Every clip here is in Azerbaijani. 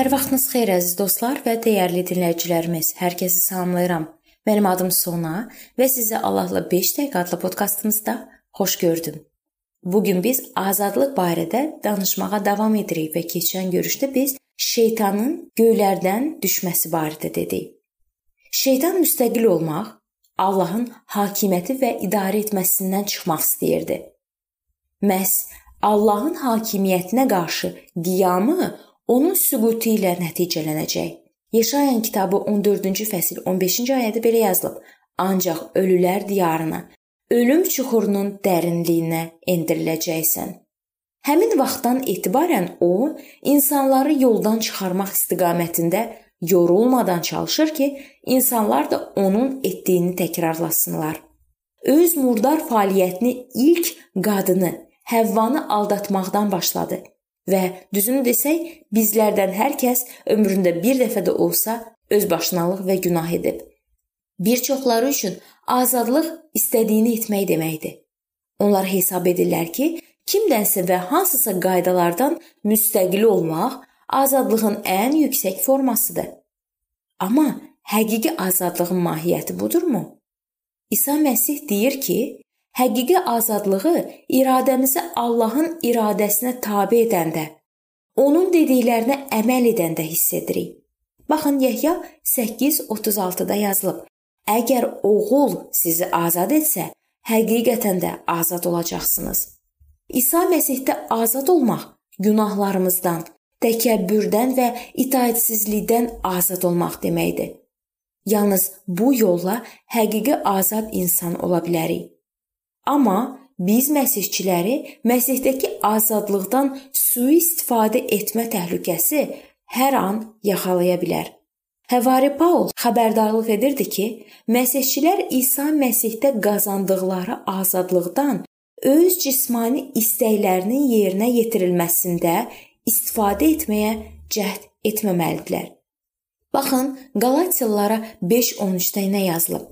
Hər vaxtınız xeyir əziz dostlar və dəyərli dinləyicilərimiz. Hər kəsi salamlayıram. Mənim adım Sona və sizi Allahla 5 dəqiqə adlı podkastımızda xoş gördüm. Bu gün biz azadlıq barədə danışmağa davam edirik və keçən görüşdə biz şeytanın göylərdən düşməsi barədə dedik. Şeytan müstəqil olmaq, Allahın hakimiyyəti və idarə etməsindən çıxmaq istəyirdi. Məhz Allahın hakimiyyətinə qarşı qiyamı onun süqutu ilə nəticələnəcək. Yeşayan kitabı 14-cü fəsil 15-ci ayədə belə yazılıb: Ancaq ölülər diyarına, ölüm çuxurunun dərinliyinə endiriləcəksən. Həmin vaxtdan etibarən o, insanları yoldan çıxarmaq istiqamətində yorulmadan çalışır ki, insanlar da onun etdiyini təkrarlasınlar. Öz murdar fəaliyyətini ilk qadını Həvvanı aldatmaqdan başladı Və düzünü desək, bizlərdən hər kəs ömründə bir dəfə də olsa özbaşınalıq və günah edib. Bir çoxları üçün azadlıq istədiyini etmək deməkdir. Onlar hesab edirlər ki, kimdənsə və hansısa qaydalardan müstəqil olmaq azadlığın ən yüksək formasıdır. Amma həqiqi azadlığın mahiyyəti budurmu? İsa Məsih deyir ki, Həqiqi azadlığı iradəmizi Allahın iradəsinə tabe edəndə, onun dediklərinə əməl edəndə hiss edirik. Baxın Yəhya 8:36-da yazılıb: Əgər oğul sizi azad etsə, həqiqətən də azad olacaqsınız. İsa Məsihdə azad olmaq günahlarımızdan, təkəbbürdən və itaətsizlikdən azad olmaq deməkdir. Yalnız bu yolla həqiqi azad insan ola bilərik. Amma biz məsihçiləri Məsihdəki azadlıqdan sui-istifadə etmə təhlükəsi hər an yaxalaya bilər. Həvari Paul xəbərdarlıq edirdi ki, məsihçilər İsa Məsihdə qazandıqları azadlıqdan öz cismani istəklərinin yerinə yetirilməsində istifadə etməyə cəhd etməməlidirlər. Baxın, Qalatiyalılara 5:13-də nə yazılıb?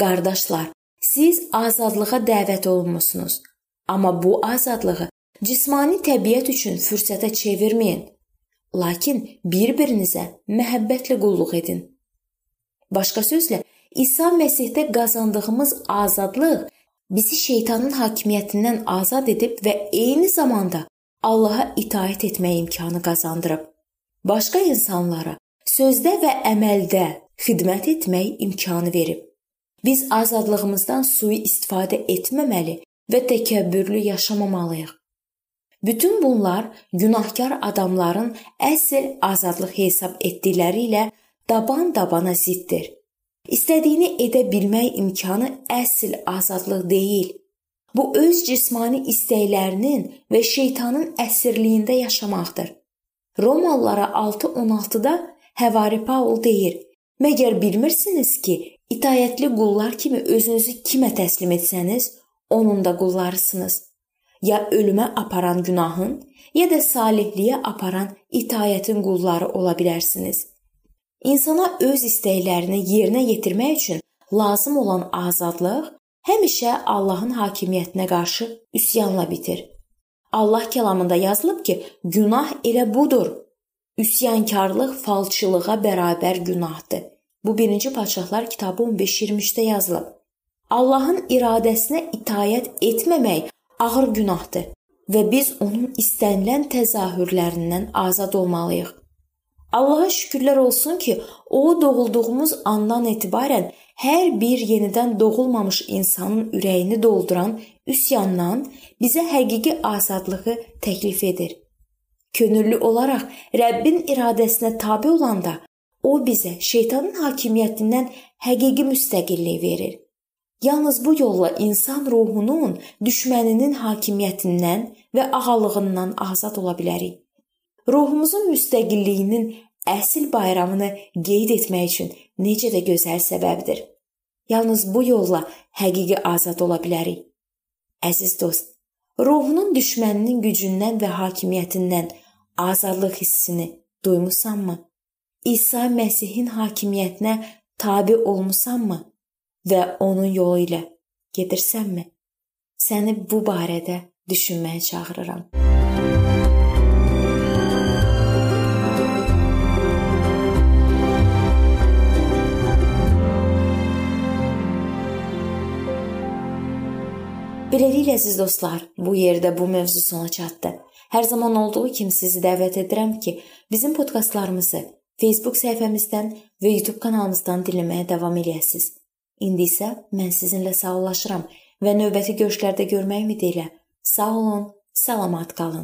Qardaşlar, Siz azadlığa dəvət olunmusunuz. Amma bu azadlığı cismani təbiət üçün fürsətə çevirməyin. Lakin bir-birinizə məhəbbətlə qulluq edin. Başqa sözlə, İsa Məsihdə qazandığımız azadlıq bizi şeytanın hakimiyyətindən azad edib və eyni zamanda Allaha itaat etmək imkanı qazandırıb. Başqa insanlara sözdə və əməldə xidmət etmək imkanı verib. Biz azadlığımızdan sui-istifadə etməməli və təkəbbürlü yaşamamalıyıq. Bütün bunlar günahkar adamların əsl azadlıq hesab etdikləri ilə daban-dabana ziddir. İstədiyini edə bilmək imkanı əsl azadlıq deyil. Bu öz cismani istəklərinin və şeytanın əsirliyində yaşamaqdır. Romalılara 6:16-da Həvari Paul deyir: "Məgər bilmirsiniz ki, İtayətli qullar kimi özünüzü kimə təslim etsəniz, onun da qullarısınız. Ya ölümə aparan günahın, ya da salihliyə aparan itayətin qulları ola bilərsiniz. İnsana öz istəklərini yerinə yetirmək üçün lazım olan azadlıq həmişə Allahın hakimiyyətinə qarşı üsyanla bitir. Allah kəlamında yazılıb ki, günah elə budur. Üsyankarlıq falçılığa bərabər günahdır. Bu 1-ci Padşahlar kitabı 15-23-də yazılıb. Allahın iradəsinə itayət etməmək ağır günahdır və biz onun istənilən təzahürlərindən azad olmalıyıq. Allaha şükürlər olsun ki, o doğulduğumuz andan etibarən hər bir yenidən doğulmamış insanın ürəyini dolduran üsyandan bizə həqiqi azadlığı təklif edir. Könüllü olaraq Rəbbin iradəsinə tabe olanda O bizə şeytanın hakimiyyətindən həqiqi müstəqillik verir. Yalnız bu yolla insan ruhunun düşməninin hakimiyyətindən və ağalığından azad ola bilərik. Ruhumuzun müstəqilliyinin əsl bayramını qeyd etmək üçün necə də gözəl səbəbdir. Yalnız bu yolla həqiqi azad ola bilərik. Əziz dost, ruhunun düşməninin gücündən və hakimiyyətindən azadlıq hissini duymusanmı? İsa Məsihin hakimiyyətinə tabe olmusanmı və onun yolu ilə gedirsənmi? Səni bu barədə düşünməyə çağırıram. Beləliklə əziz dostlar, bu yerdə bu mövzu sona çatdı. Hər zaman olduğu kimi sizi dəvət edirəm ki, bizim podkastlarımızı Facebook səhifəmizdən və YouTube kanalımızdan dinləməyə davam eləyəsiniz. İndi isə mən sizinlə sağollaşıram və növbəti görüşlərdə görmək ümidi ilə sağ olun, salamat qalın.